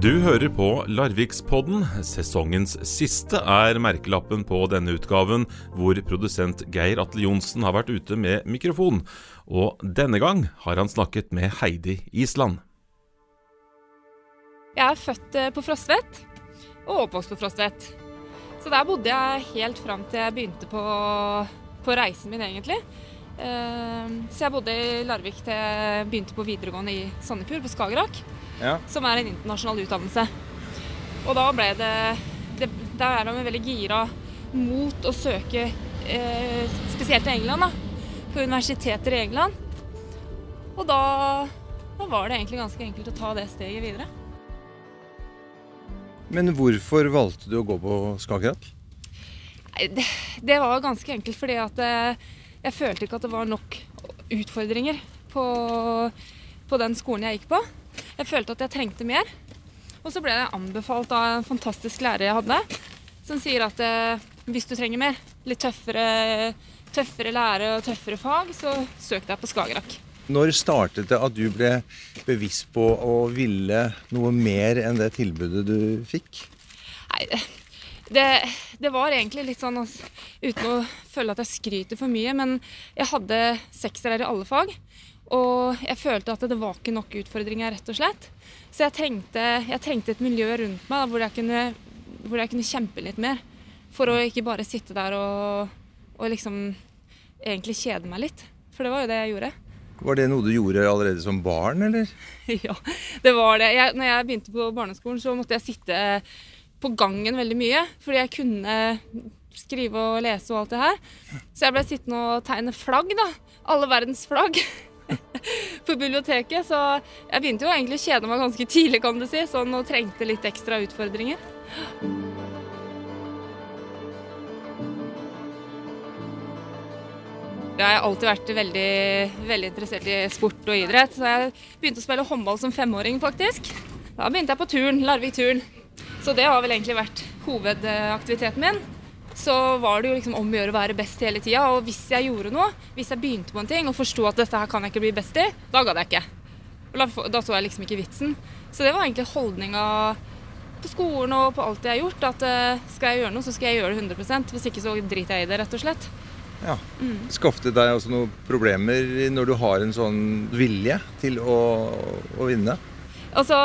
Du hører på Larvikspodden. Sesongens siste er merkelappen på denne utgaven, hvor produsent Geir Atle Johnsen har vært ute med mikrofon. Og denne gang har han snakket med Heidi Island. Jeg er født eh, på Frostvedt og oppvokst på Frostvedt. Så der bodde jeg helt fram til jeg begynte på, på reisen min, egentlig. Eh, så jeg bodde i Larvik til jeg begynte på videregående i Sandefjord, på Skagerrak Ja. som er en internasjonal utdannelse. Og da ble det, det Der er de veldig gira mot å søke eh, spesielt til England, da. På universiteter i England. Og da, da var det egentlig ganske enkelt å ta det steget videre. Men hvorfor valgte du å gå på Skagerrak? Det, det var ganske enkelt fordi at eh, jeg følte ikke at det var nok utfordringer på, på den skolen jeg gikk på. Jeg følte at jeg trengte mer. Og så ble jeg anbefalt av en fantastisk lærer jeg hadde, som sier at eh, hvis du trenger mer, litt tøffere, tøffere lære og tøffere fag, så søk deg på Skagerrak. Når startet det at du ble bevisst på å ville noe mer enn det tilbudet du fikk? Nei, det, det var egentlig litt sånn, altså, uten å føle at jeg skryter for mye, men jeg hadde seksere i alle fag. Og jeg følte at det var ikke nok utfordringer, rett og slett. Så jeg trengte, jeg trengte et miljø rundt meg da, hvor, jeg kunne, hvor jeg kunne kjempe litt mer. For å ikke bare sitte der og, og liksom egentlig kjede meg litt. For det var jo det jeg gjorde. Var det noe du gjorde allerede som barn, eller? ja, det var det. Jeg, når jeg begynte på barneskolen, så måtte jeg sitte på gangen veldig mye. Fordi jeg kunne skrive og lese og alt det her. Så jeg ble sittende og tegne flagg, da. Alle verdens flagg. på biblioteket. Så jeg begynte jo egentlig å kjede meg ganske tidlig, kan du si. Sånn og trengte litt ekstra utfordringer. Jeg har alltid vært veldig, veldig interessert i sport og idrett. Så jeg begynte å spille håndball som femåring, faktisk. Da begynte jeg på turn, Larvik turn. Så det har vel egentlig vært hovedaktiviteten min. Så var det jo liksom om å gjøre å være best hele tida. Og hvis jeg gjorde noe, hvis jeg begynte på en ting og forsto at dette her kan jeg ikke bli best i, da gadd jeg ikke. Da, da så jeg liksom ikke vitsen. Så det var egentlig holdninga på skolen og på alt jeg har gjort. At eh, skal jeg gjøre noe, så skal jeg gjøre det 100% Hvis ikke så driter jeg i det, rett og slett. Ja. Skaffet det deg også noen problemer når du har en sånn vilje til å, å vinne? Altså,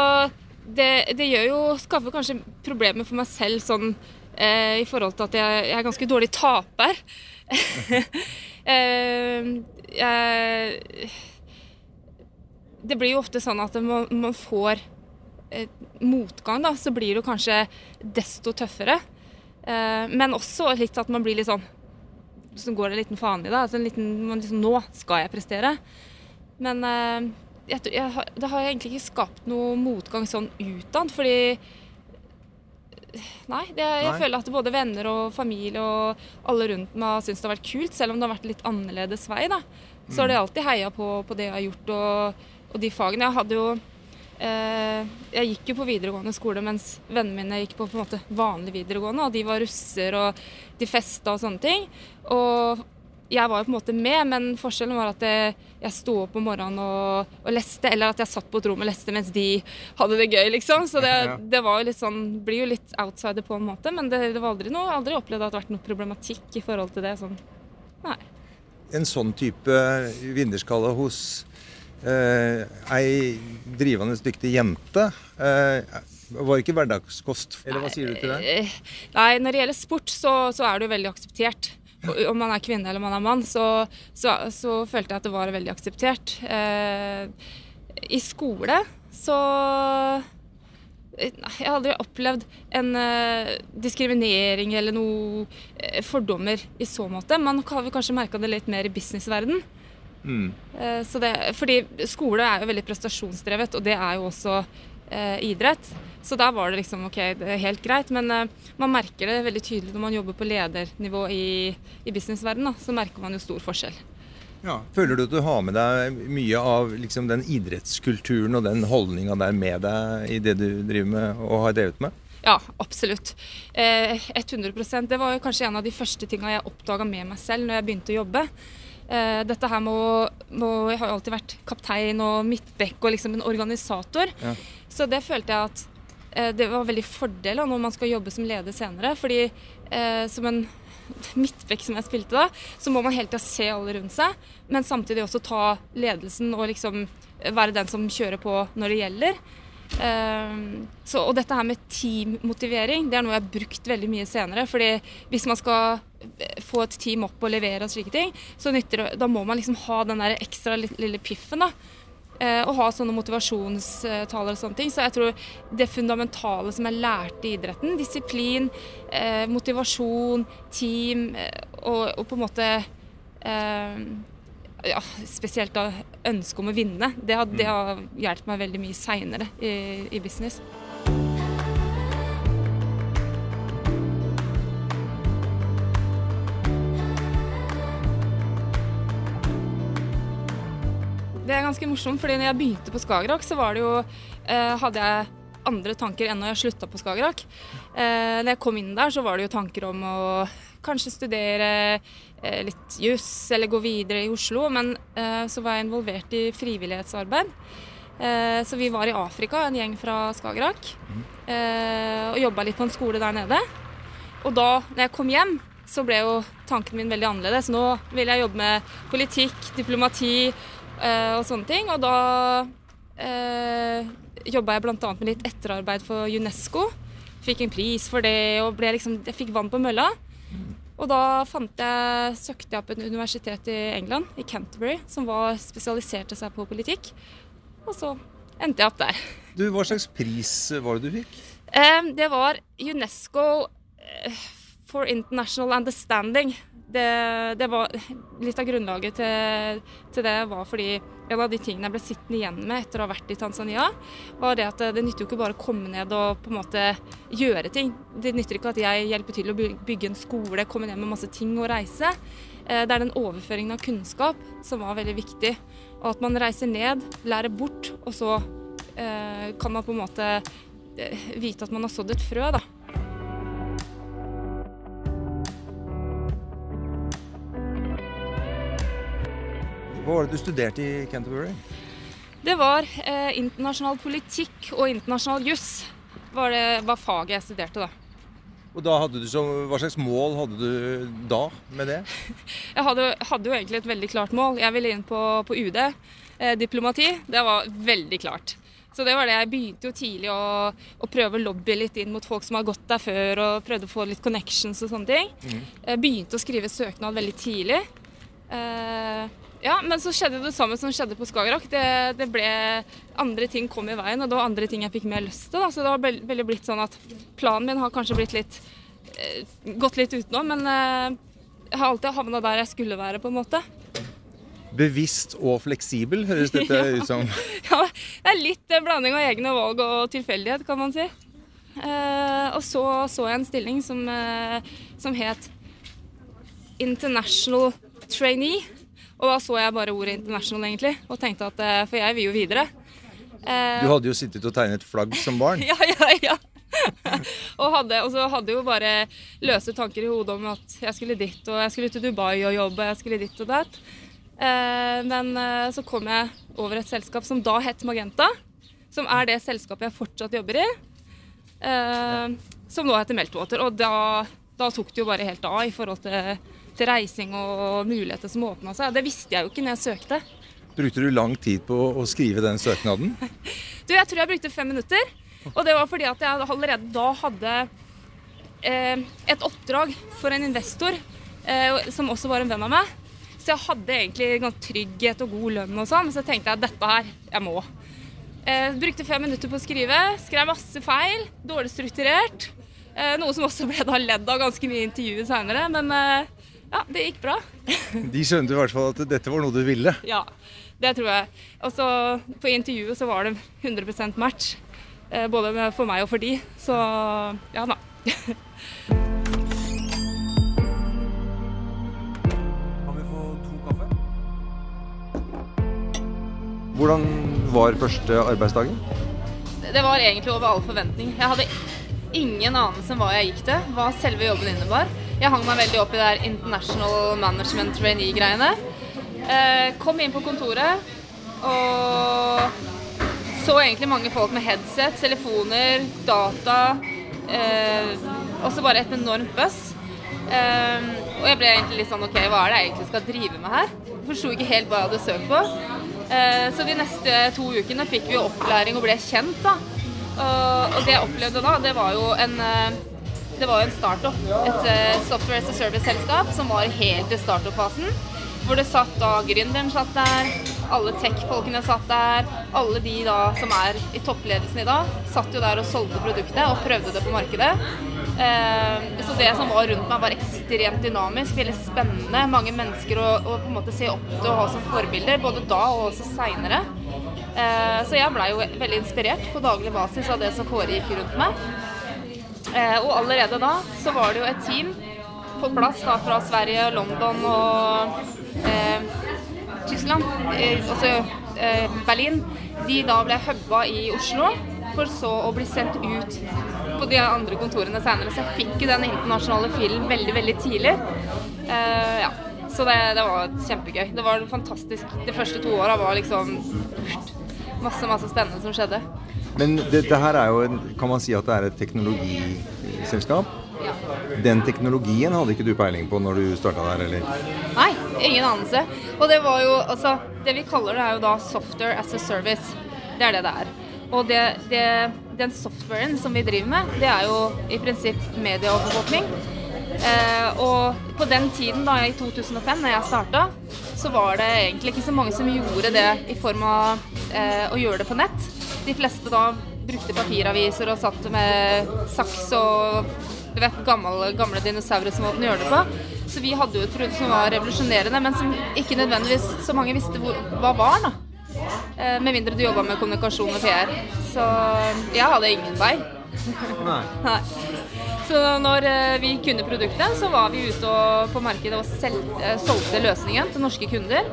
det, det gjør jo Skaffer kanskje problemer for meg selv sånn eh, i forhold til at jeg, jeg er ganske dårlig taper. eh, jeg Det blir jo ofte sånn at man, man får eh, motgang, da, så blir det jo kanskje desto tøffere. Eh, men også litt at man blir litt sånn Så går det en liten faen i det. Altså liksom, nå skal jeg prestere. Men eh, jeg, det har egentlig ikke skapt noe motgang sånn utad, fordi Nei, det, jeg Nei. føler at både venner og familie og alle rundt meg har syntes det har vært kult, selv om det har vært litt annerledes vei. da. Så har de alltid heia på, på det jeg har gjort og, og de fagene. Jeg hadde jo eh, Jeg gikk jo på videregående skole mens vennene mine gikk på på en måte vanlig videregående, og de var russer og de festa og sånne ting. Og jeg var jo på en måte med, men forskjellen var at jeg, jeg sto opp om morgenen og, og leste, eller at jeg satt på et rom og leste mens de hadde det gøy, liksom. Så det, det var jo litt sånn, blir jo litt outsider på en måte, men det, det var aldri noe, aldri opplevd at det har vært noe problematikk i forhold til det. sånn. Nei. En sånn type vinnerskalle hos eh, ei drivende dyktig jente eh, var ikke hverdagskost. Eller hva sier du til det? Nei, når det gjelder sport, så, så er det jo veldig akseptert. Om man er kvinne eller man er mann, så, så, så følte jeg at det var veldig akseptert. Eh, I skole så eh, Jeg har aldri opplevd en eh, diskriminering eller noe eh, fordommer i så måte. Man har vi kanskje merka det litt mer i businessverden. Mm. Eh, det, fordi skole er jo veldig prestasjonsdrevet, og det er jo også idrett. Så der var det liksom ok, det er helt greit. Men eh, man merker det veldig tydelig når man jobber på ledernivå i, i businessverdenen. Så merker man jo stor forskjell. Ja. Føler du at du har med deg mye av liksom, den idrettskulturen og den holdninga der med deg i det du driver med og har drevet med? Ja, absolutt. Eh, 100% Det var jo kanskje en av de første tinga jeg oppdaga med meg selv når jeg begynte å jobbe. Eh, dette her med å, Jeg har jo alltid vært kaptein og midtbekk og liksom en organisator. Ja. Så det følte jeg at det var veldig fordel når man skal jobbe som leder senere. fordi eh, som en midtbekk som jeg spilte da, så må man hele tida se alle rundt seg, men samtidig også ta ledelsen og liksom være den som kjører på når det gjelder. Eh, så, og dette her med teammotivering det er noe jeg har brukt veldig mye senere. fordi hvis man skal få et team opp og levere og slike ting, så nytter, da må man liksom ha den der ekstra lille piffen. da eh, og ha sånne motivasjonstaler og sånne ting. Så jeg tror det fundamentale som jeg lærte i idretten, disiplin, eh, motivasjon, team eh, og, og, på en måte eh, ja, spesielt da ønsket om å vinne, det har, det har hjulpet meg veldig mye seinere i, i business. Ganske morsom, fordi når jeg begynte på Skagerrak, så var det jo eh, Hadde jeg andre tanker enn når jeg slutta på Skagerrak. Eh, når jeg kom inn der, så var det jo tanker om å kanskje studere eh, litt juss eller gå videre i Oslo. Men eh, så var jeg involvert i frivillighetsarbeid. Eh, så vi var i Afrika, en gjeng fra Skagerrak, eh, og jobba litt på en skole der nede. Og da når jeg kom hjem, så ble jo tanken min veldig annerledes. Nå vil jeg jobbe med politikk, diplomati og sånne ting. Og da eh, jobba jeg bl.a. med litt etterarbeid for UNESCO. Fikk en pris for det og liksom, jeg fikk vann på mølla. Og da jeg, søkte jeg opp et universitet i England, i Canterbury, som var, spesialiserte seg på politikk. Og så endte jeg opp der. Du, Hva slags pris var det du fikk? Eh, det var UNESCO eh, for International Understanding det, det, var Litt av grunnlaget til, til, det var fordi en av de tingene jeg ble sittende igjen med etter å ha vært i Tanzania, var det at det nytter jo ikke bare å komme ned og på en måte gjøre ting. Det nytter ikke at jeg hjelper til å bygge en skole, komme ned med masse ting og reise. Eh, det er den overføringen av kunnskap som var veldig viktig. Og at man reiser ned, lærer bort, og så eh, kan man på en måte eh, vite at man har sådd et frø. da. Hva var det du studerte i Canterbury? Det var eh, internasjonal politikk og internasjonal juss var, var faget jeg studerte da. Og da hadde du så, Hva slags mål hadde du da med det? Jeg hadde, hadde jo egentlig et veldig klart mål. Jeg ville inn på, på UD. Eh, diplomati. Det var veldig klart. Så det var det. Jeg begynte jo tidlig å, å, prøve å lobby litt inn mot folk som har gått der før, og prøvde å få litt connections og sånne ting. Mm. Jeg begynte å skrive søknad veldig tidlig. Eh, ja, men så skjedde det samme som skjedde på Skagerrak. Det, det, ble Andre ting kom i veien, og det var andre ting jeg fikk mer lyst til. Da. Så det har veldig blitt sånn at planen min har kanskje blitt litt uh, gått litt utenom, men uh, jeg har alltid havna der jeg skulle være, på en måte. Bevisst og fleksibel, høres dette ja. ut som. ja, det er litt en blanding av egne valg og tilfeldighet, kan man si. Og så så jeg en stilling som, som het International Trainee. Og da så jeg bare ordet 'international', egentlig, og tenkte at eh, For jeg vil jo videre. Eh, du hadde jo sittet og tegnet flagg som barn. ja, ja, ja. og, hadde, og så hadde jo bare løse tanker i hodet om at jeg skulle dit, og jeg skulle til Dubai og jobbe, jeg skulle dit og datt. Eh, men så kom jeg over et selskap som da het Magenta. Som er det selskapet jeg fortsatt jobber i. Som nå heter Meltwater. Og da, da tok det jo bare helt av i forhold til til reising og muligheter som åpna seg. Det visste jeg jo ikke når jeg søkte. Brukte du lang tid på å skrive den søknaden? du, Jeg tror jeg brukte fem minutter. Og det var fordi at jeg allerede da hadde eh, et oppdrag for en investor eh, som også var en venn av meg. Så jeg hadde egentlig trygghet og god lønn og sånn, så jeg tenkte jeg dette her, jeg må. Eh, brukte fem minutter på å skrive. Skrev masse feil. Dårlig strukturert. Eh, noe som også ble da ledd av ganske mye i intervjuet seinere. Men eh, ja, det gikk bra. De skjønte i hvert fall at dette var noe du ville? Ja, det tror jeg. Og så på intervjuet så var det 100% match. Eh, både for meg og for de. Så ja da. Kan vi få to kaffe? Hvordan var første arbeidsdagen? Det var egentlig over all forventning. Jeg hadde ingen anelse om hva jeg gikk til, hva selve jobben innebar. Jeg hang meg veldig opp i det der International Management Trainee-greiene. Eh, kom inn på kontoret og så egentlig mange folk med headset, telefoner, data. Eh, og så bare et enormt buzz. Eh, og jeg ble egentlig litt sånn OK, hva er det jeg egentlig skal drive med her? Forsto ikke helt hva jeg hadde søkt på. Eh, så de neste to ukene fikk vi opplæring og ble kjent, da. Og det jeg opplevde da, det var jo en eh, det var jo en startup. Et uh, software as a service-selskap som var helt i startup-fasen. Hvor det satt da gründeren satt der, alle tech-folkene satt der. Alle de da som er i toppledelsen i dag, satt jo der og solgte produktet og prøvde det på markedet. Uh, så det som var rundt meg, var ekstremt dynamisk, veldig spennende. Mange mennesker å, å på en måte se opp til og ha som forbilder, både da og også seinere. Uh, så jeg blei jo veldig inspirert på daglig basis av det som foregikk rundt meg. Eh, og allerede da så var det jo et team på plass da, fra Sverige, London og eh, Tyskland, eh, altså eh, Berlin. De da ble hubba i Oslo, for så å bli sendt ut på de andre kontorene senere. Så jeg fikk jo den internasjonale filen veldig, veldig tidlig. Eh, ja. Så det, det, var kjempegøy. Det var fantastisk. De første to åra var liksom masse, masse spennende som skjedde. Men dette her er jo, kan man si at det er et teknologiselskap? Ja. Den teknologien hadde ikke du peiling på når du starta der, eller? Nei, ingen anelse. Og det var jo altså Det vi kaller det, er jo da software as a service. Det er det det er. Og det, det, den softwaren som vi driver med, det er jo i prinsipp medieovervåkning. Eh, og på den tiden, da i 2005, når jeg starta, så var det egentlig ikke så mange som gjorde det i form av eh, å gjøre det på nett de fleste da brukte papiraviser og satt med saks og du vet, gamle, gamle dinosaurusmåten å gjøre det på. Så vi hadde jo et produkt som var revolusjonerende, men som ikke nødvendigvis så mange visste hvor, hva var. da. Eh, med mindre du jobba med kommunikasjon og PR. Så jeg hadde ingen vei. Nei. Nei. Så når eh, vi kunne produktet, så var vi ute på markedet og sel, eh, solgte løsningen til norske kunder.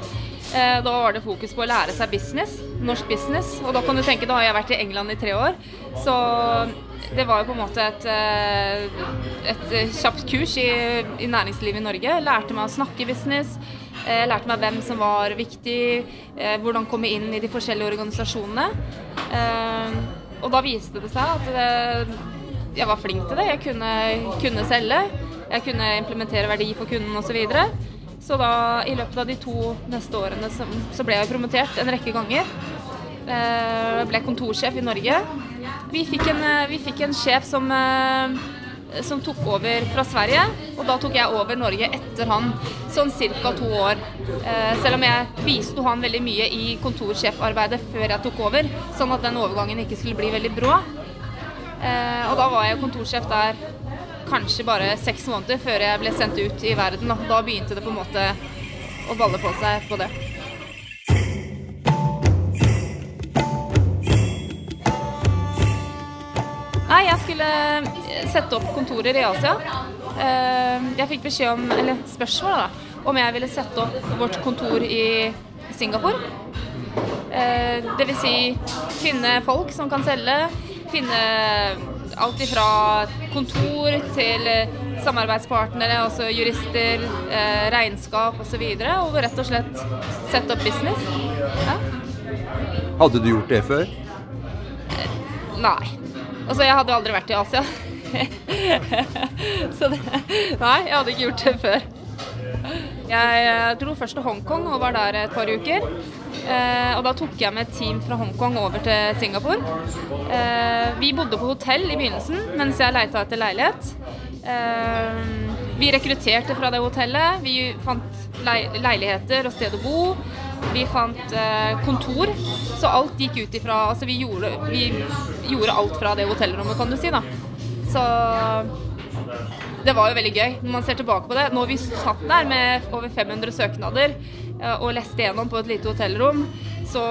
Eh, da var det fokus på å lære seg business, norsk business. Og da kan du tenke, da har jeg vært i England i tre år. Så det var jo på en måte et, eh, et kjapt kurs i, i næringslivet i Norge. Lærte meg å snakke business. Lærte meg hvem som var viktig, eh, hvordan komme inn i de forskjellige organisasjonene. Og da viste det seg at jeg var flink til det. Jeg kunne, kunne selge. Jeg kunne implementere verdi for kunden osv. Så da, i løpet av de to neste årene, så, så ble jeg promotert en rekke ganger. Jeg ble kontorsjef i Norge. Vi fikk en, eh, vi fikk en sjef som, eh, som tok over fra Sverige, og da tok jeg over Norge etter han, sånn ca. to år. Eh, selv om jeg bisto han veldig mye i kontorsjefarbeidet før jeg tok over, sånn at den overgangen ikke skulle bli veldig brå. Eh, og da var jeg kontorsjef der kanskje bare seks måneder før jeg ble sendt ut i verden. Da, da begynte det på en måte å balle på seg på det. Nei, jeg skulle sette opp kontorer i Asia. Eh, jeg fikk beskjed om, eller spørsmål da, om jeg ville sette opp vårt kontor i Singapore. Eh, Dvs. Si, finne folk som kan selge, finne alt ifra kontor til eh, samarbeidspartnere, altså jurister, eh, regnskap osv. Og, så og rett og slett sette opp business. Ja. Hadde du gjort det før? Nei. Altså, jeg hadde jo aldri vært i Asia. så det Nei, jeg hadde ikke gjort det før. Jeg eh, dro først til Hongkong og var der et par uker. Eh, og da tok jeg med et team fra Hongkong over til Singapore. Eh, vi bodde på hotell i begynnelsen mens jeg leita etter leilighet. Eh, vi rekrutterte fra det hotellet. Vi fant leiligheter og sted å bo. Vi fant eh, kontor. Så alt gikk ut ifra Altså vi gjorde, vi gjorde alt fra det hotellrommet, kan du si, da. Så det var jo veldig gøy når man ser tilbake på det. Når vi satt der med over 500 søknader eh, og leste gjennom på et lite hotellrom, så,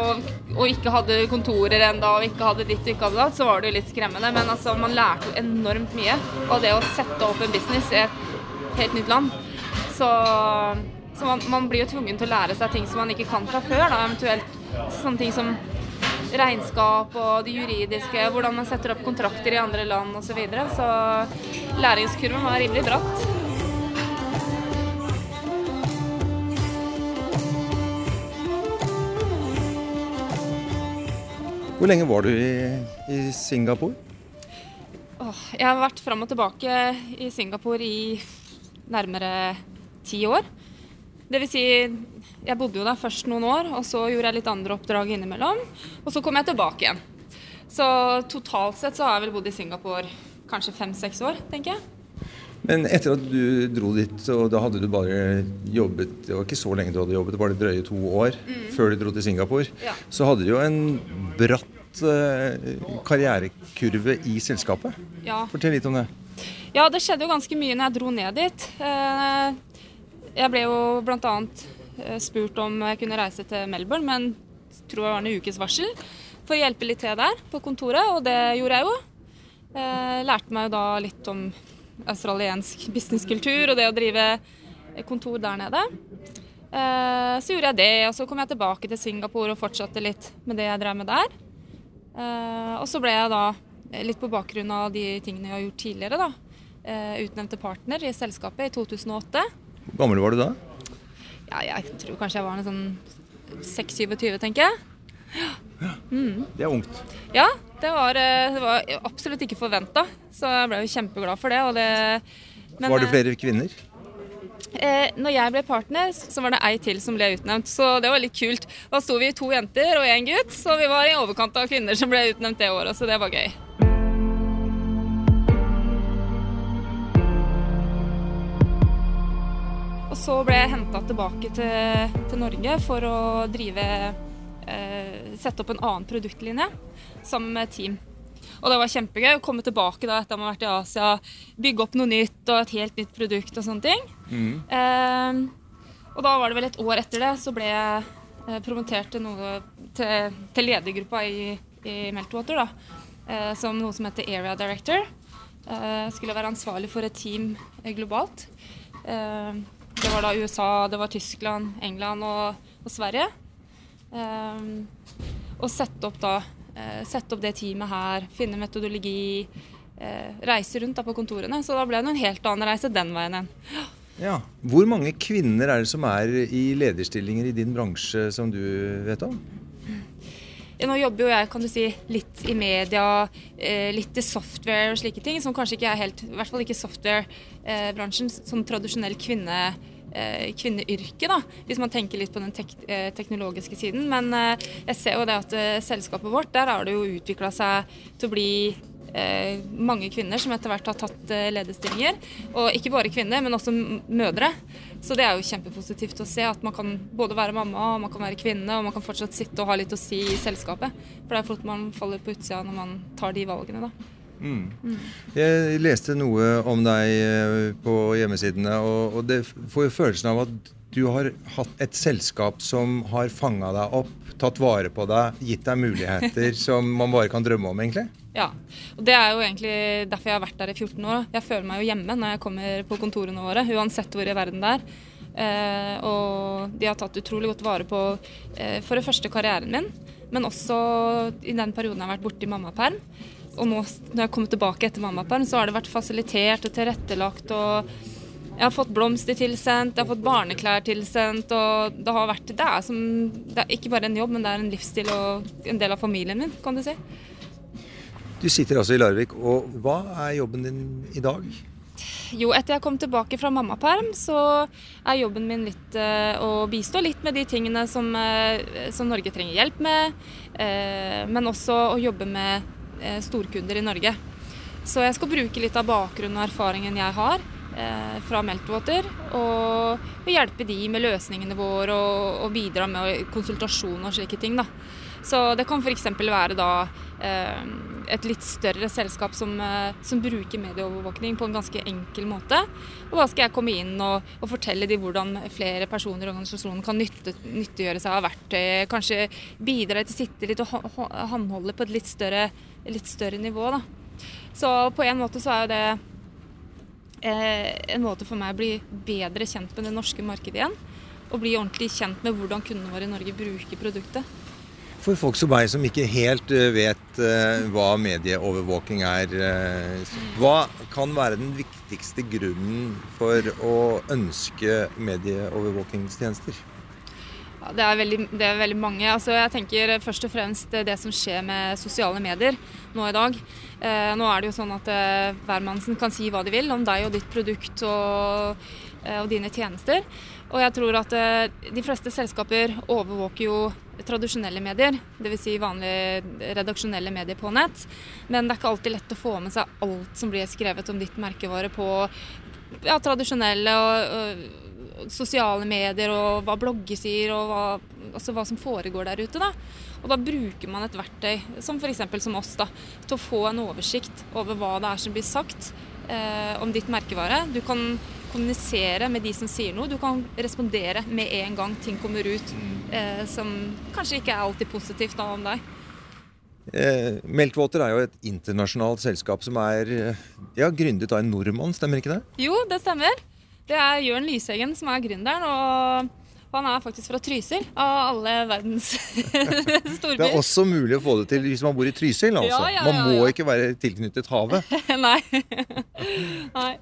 og ikke hadde kontorer enda, og ikke hadde ditt og ikke hadde datt, så var det jo litt skremmende. Men altså, man lærte jo enormt mye av det å sette opp en business i et helt nytt land. Så, så man, man, blir jo tvungen til å lære seg ting som man ikke kan fra før. Da, eventuelt sånne ting som regnskap og det juridiske, hvordan man setter opp kontrakter i andre land osv. Så, videre. så læringskurven var rimelig bratt. Hvor lenge var du i, i Singapore? Åh, jeg har vært fram og tilbake i Singapore i nærmere ti år. Det vil si, jeg bodde jo der først noen år, og så gjorde jeg litt andre oppdrag innimellom. Og så kom jeg tilbake igjen. Så totalt sett så har jeg vel bodd i Singapore kanskje fem-seks år, tenker jeg. Men etter at du dro dit, og da hadde du bare jobbet Det var ikke så lenge du hadde jobbet, det var det drøye to år før du dro til Singapore. Ja. Så hadde du jo en bratt eh, karrierekurve i selskapet. Ja. Fortell litt om det. Ja, det skjedde jo ganske mye når jeg dro ned dit. Eh, Jeg ble jo bl.a. spurt om jeg kunne reise til Melbourne, men tror det var en ukes varsel, for å hjelpe litt til der på kontoret, og det gjorde jeg jo. Eh, Lærte meg jo da litt om australiensk businesskultur og det å drive kontor der nede. Eh, Så gjorde jeg det, og så kom jeg tilbake til Singapore og fortsatte litt med det jeg drev med der. Eh, Og så ble jeg da, litt på bakgrunn av de tingene jeg har gjort tidligere, da, eh, utnevnt til partner i selskapet i 2008. Hvor gammel var du da? Ja, jeg tror kanskje jeg var en sånn 6-27, tenker jeg. Det er ungt. Ja, det var, eh, det var absolutt ikke forventa, så jeg ble jo kjempeglad for det. Det men, Var det eh, flere kvinner? Eh, når jeg ble partner, så var det ei til som ble utnevnt. Så det var litt kult. Da sto vi to jenter og én gutt, så vi var i overkant av kvinner som ble utnevnt det året, så det var gøy. Og så ble jeg henta tilbake til, til Norge for å drive Sette opp en annen produktlinje sammen med team. Og det var kjempegøy å komme tilbake da etter å ha vært i Asia, bygge opp noe nytt og et helt nytt produkt og sånne ting. Eh, og da var det vel et år etter det, så ble jeg eh, promotert til, noe, til, til ledergruppa i, i Meltwater, da. Eh, som noe som heter Area Director. Eh, skulle være ansvarlig for et team eh, globalt. Eh, det var da USA, det var Tyskland, England og, og Sverige. Eh, og sette opp da eh, sette opp det teamet her, finne metodologi, eh, reise rundt da på kontorene. Så da ble det en helt annen reise den veien igjen. Ja. Hvor mange kvinner er det som er i lederstillinger i din bransje som du vet om? Nå jobber jo jeg kan du si, litt i media, eh, litt i software og slike ting, som kanskje ikke er helt, i hvert fall ikke software-bransjen, som tradisjonell kvinne, eh, kvinneyrke, da, hvis man tenker litt på den tek eh, teknologiske siden. Men eh, jeg ser jo det at selskapet vårt, der har det jo utvikla seg til å bli mange kvinner som etter hvert har tatt lederstillinger. Og ikke bare kvinner, men også mødre. Så det er jo kjempepositivt å se at man kan både være mamma og man kan være kvinne, og man kan fortsatt sitte og ha litt å si i selskapet. For det er flott man faller på utsida når man tar de valgene, da. Jeg leste noe om deg eh, på hjemmesidene, og, og det får jo følelsen av at du har hatt et selskap som har fanga deg opp, tatt vare på deg, gitt deg muligheter som man bare kan drømme om, egentlig. Ja, og det er jo egentlig derfor jeg har vært der i 14 år. Jeg føler meg jo hjemme når jeg kommer på kontorene våre, uansett hvor i verden det er. Eh, og de har tatt utrolig godt vare på eh, for det første karrieren min, men også i den perioden jeg har vært borte i mammaperm. Og nå når jeg kommer tilbake etter mammaperm, så har det vært fasilitert og tilrettelagt. og jeg har fått blomster tilsendt, jeg har fått barneklær tilsendt. og Det har vært, det er, som, det er ikke bare en jobb, men det er en livsstil og en del av familien min, kan du si. Du sitter altså i Larvik, og hva er jobben din i dag? Jo, etter jeg kom tilbake fra mammaperm, så er jobben min litt eh, å bistå litt med de tingene som, eh, som Norge trenger hjelp med, eh, men også å jobbe med storkunder i Norge. Så jeg skal bruke litt av bakgrunnen og erfaringen jeg har eh, fra Meltwater, og, hjelpe de med løsningene våre og, og bidra med konsultasjon og slike ting. da. Så det kan f.eks. være da eh, et litt større selskap som, eh, som bruker medieovervåkning på en ganske enkel måte. Og da skal jeg komme inn og, og fortelle dem hvordan flere personer i organisasjonen kan nytte, nyttiggjøre seg av verktøy. Kanskje bidra til å sitte litt og hå- hå- håndholde på et litt større, litt større nivå. Da. Så på en måte så er jo det eh, en måte for meg å bli bedre kjent med det norske markedet igjen. Og bli ordentlig kjent med hvordan kundene våre i Norge bruker produktet. For folk som meg som ikke helt eh, vet eh, hva medieovervåking er, eh, hva kan være den viktigste grunnen for å ønske medieovervåkingstjenester? Ja, det, er veldig, det, er veldig, mange. Altså, jeg tenker først og fremst det som skjer med sosiale medier nå i dag. Eh, nå er det jo sånn at eh, hvermannsen kan si hva de vil om deg og ditt produkt og, eh, og dine tjenester. Og jeg tror at eh, de fleste selskaper overvåker jo tradisjonelle medier, dvs. Si vanlige redaksjonelle medier på nett. Men det er ikke alltid lett å få med seg alt som blir skrevet om ditt merkevare på ja, tradisjonelle og, og sosiale medier og hva blogger sier, og hva, altså hva som foregår der ute. Da. Og da bruker man et verktøy, som f.eks. som oss, da, til å få en oversikt over hva det er som blir sagt eh, om ditt merkevare. Du kan kommunisere med de som sier noe. Du kan respondere med en gang ting kommer ut eh, som kanskje ikke er alltid positivt da om deg. Eh, Meltwater er jo et internasjonalt selskap som er eh, ja, gründet av en nordmann, stemmer ikke det? Jo, det stemmer. Det er Jørn Lyseggen som er gründeren. og han er faktisk fra Trysil, av alle verdens storbyer. Det er også mulig å få det til hvis man bor i Trysil. altså. Ja, ja, ja, man må ikke være tilknyttet havet. Nei. Nei.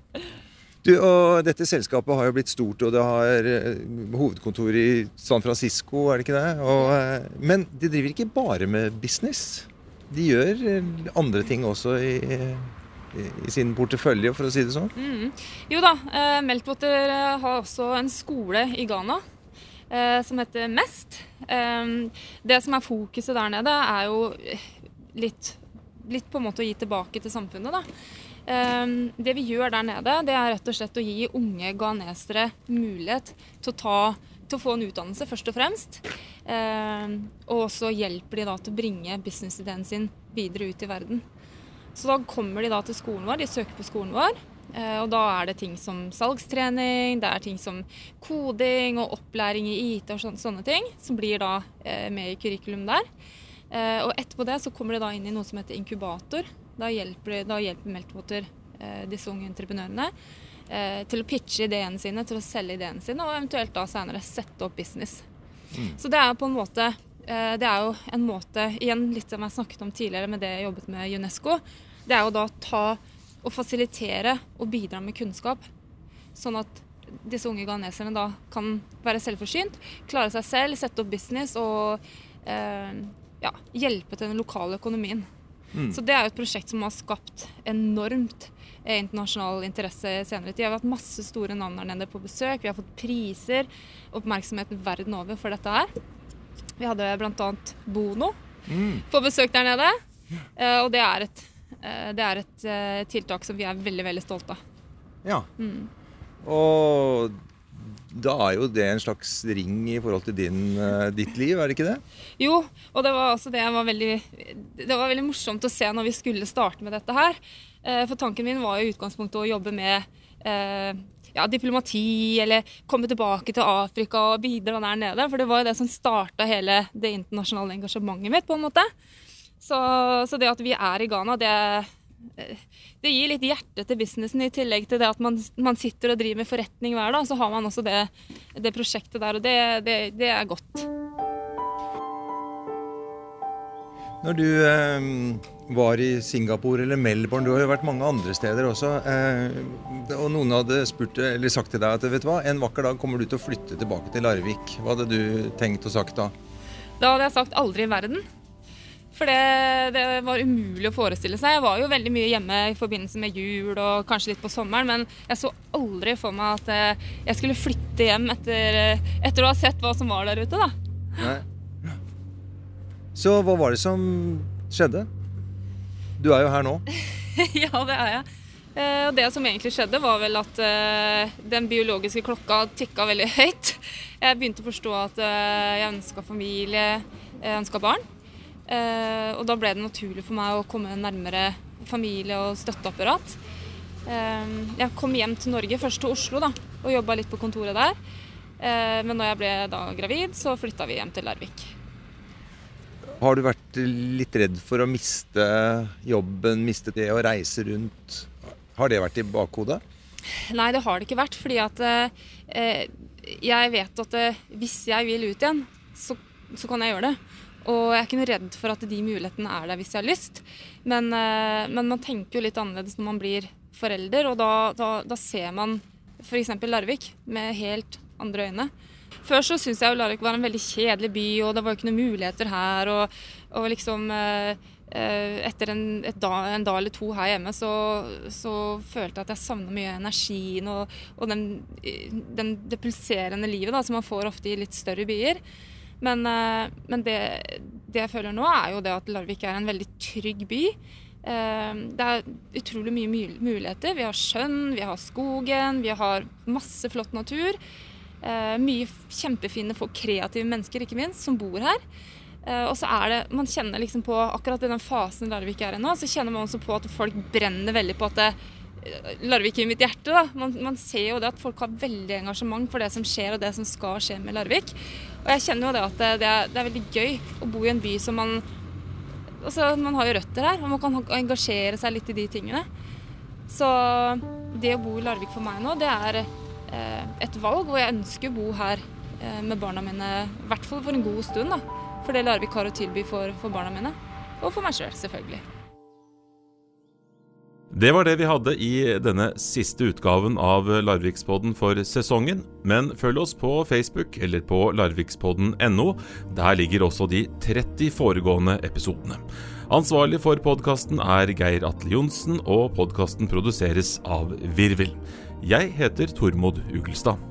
Du, og Dette selskapet har jo blitt stort, og det har eh, hovedkontor i San Francisco, er det ikke det? Og, eh, men de driver ikke bare med business. De gjør eh, andre ting også i, i, i sin portefølje, for å si det sånn. Mm. Jo da, Meltwater har også en skole i Ghana som heter Mest. Det som er fokuset der nede, er jo litt, litt på en måte å gi tilbake til samfunnet. da. Um, det vi gjør der nede, det er rett og slett å gi unge ghanesere mulighet til å, ta, til å få en utdannelse, først og fremst. Um, og så hjelper de da til å bringe businessideen sin videre ut i verden. Så da kommer de da til skolen vår, de søker på skolen vår. Uh, og da er det ting som salgstrening, det er ting som koding og opplæring i IT og sånne, sånne ting, som blir da uh, med i kurikulum der. Uh, og etterpå det så kommer de da inn i noe som heter inkubator. Da hjelper, da hjelper Meltwater eh, disse unge entreprenørene eh, til å pitche ideene sine, til å selge ideene sine, og eventuelt da senere sette opp business. Mm. Så det er på en måte eh, det er jo en måte, igjen litt som jeg snakket om tidligere med det jeg jobbet med UNESCO, det er jo da å ta og fasilitere og bidra med kunnskap. Sånn at disse unge ghaneserne da kan være selvforsynt, klare seg selv, sette opp business og eh, ja, hjelpe til den lokale økonomien. Mm. Så det er jo et prosjekt som har skapt enormt eh, internasjonal interesse senere tid. Vi har hatt masse store navn der nede på besøk. Vi har fått priser, oppmerksomhet verden over for dette her. Vi hadde bl.a. Bono mm. på besøk der nede. Uh, og det er, et, uh, det er et tiltak som vi er veldig, veldig stolte av. Ja. Mm. Og da er jo det en slags ring i forhold til din, uh, ditt liv, er det ikke det? Jo, og det var også det var veldig, det var veldig morsomt å se når vi skulle starte med dette her. Uh, for tanken min var jo i utgangspunktet å jobbe med uh, ja, diplomati, eller komme tilbake til Afrika og bidra der nede. For det var jo det som starta hele det internasjonale engasjementet mitt, på en måte. Så, så det at vi er i Ghana, det det gir litt hjerte til businessen, i tillegg til det at man, man sitter og driver med forretning hver dag. Så har man også det, det prosjektet der, og det, det, det, er godt. Når du eh, var i Singapore eller Melbourne, du har jo vært mange andre steder også, eh, og noen hadde spurt, eller sagt til deg at vet du hva, en vakker dag kommer du til å flytte tilbake til Larvik. Hva hadde du tenkt og sagt da? Da hadde jeg sagt aldri i verden. For det, det, var umulig å forestille seg. Jeg var jo veldig mye hjemme i forbindelse med jul og kanskje litt på sommeren, men jeg så aldri for meg at eh, jeg skulle flytte hjem etter, eh, etter å ha sett hva som var der ute, da. Nei. Så hva var det som skjedde? Du er jo her nå. ja, det er jeg. Eh, og det som egentlig skjedde, var vel at den biologiske klokka tikka veldig høyt. Jeg begynte å forstå at jeg ønska familie, jeg ønska barn. Eh, og da ble det naturlig for meg å komme nærmere familie og støtteapparat. Eh, jeg kom hjem til Norge, først til Oslo, da, og jobba litt på kontoret der. Eh, men når jeg ble da gravid, så flytta vi hjem til Larvik. Har du vært litt redd for å miste jobben, miste det å reise rundt? Har det vært i bakhodet? Nei, det har det ikke vært. Fordi at eh, jeg vet at eh, hvis jeg vil ut igjen, så, så kan jeg gjøre det. Og jeg er ikke noe redd for at de mulighetene er der hvis jeg har lyst. Men, eh, men man tenker jo litt annerledes når man blir forelder, og da, da, da ser man f.eks. Larvik med helt andre øyne. Før så syntes jeg jo Larvik var en veldig kjedelig by, og det var jo ikke noen muligheter her. Og, og liksom eh, eh Etter en, da, en, dag eller to her hjemme så, så følte jeg at jeg savna mye energien og, og den, den, det pulserende livet da, som man får ofte i litt større byer. Men, eh, men det, det, jeg føler nå, er jo det at Larvik er en veldig trygg by. Eh, det er utrolig mye muligheter. Vi har sjøen, vi har skogen, vi har masse flott natur. Uh, mye kjempefine folk, kreative mennesker ikke minst, som bor her. Og så er det, Man kjenner liksom på akkurat i den fasen Larvik er i nå, så kjenner man også på at folk brenner veldig på at det, Larvik i mitt hjerte. da. Man, man, ser jo det at folk har veldig engasjement for det som skjer og det som skal skje med Larvik. Og jeg kjenner jo det at det, det, er, det er, veldig gøy å bo i en by som man altså Man har jo røtter her, og man kan engasjere seg litt i de tingene. Så det å bo i Larvik for meg nå, det er Eh, et valg, og jeg ønsker å bo her eh, med barna mine, i hvert fall for en god stund. da, For det Larvik har å tilby for, for barna mine, og for meg sjøl, selv, selvfølgelig. Det var det vi hadde i denne siste utgaven av Larvikspodden for sesongen. Men følg oss på Facebook eller på larvikspodden.no. Der ligger også de 30 foregående episodene. Ansvarlig for podkasten er Geir Atle Johnsen, og podkasten produseres av Virvel. Jeg heter Tormod Ugelstad.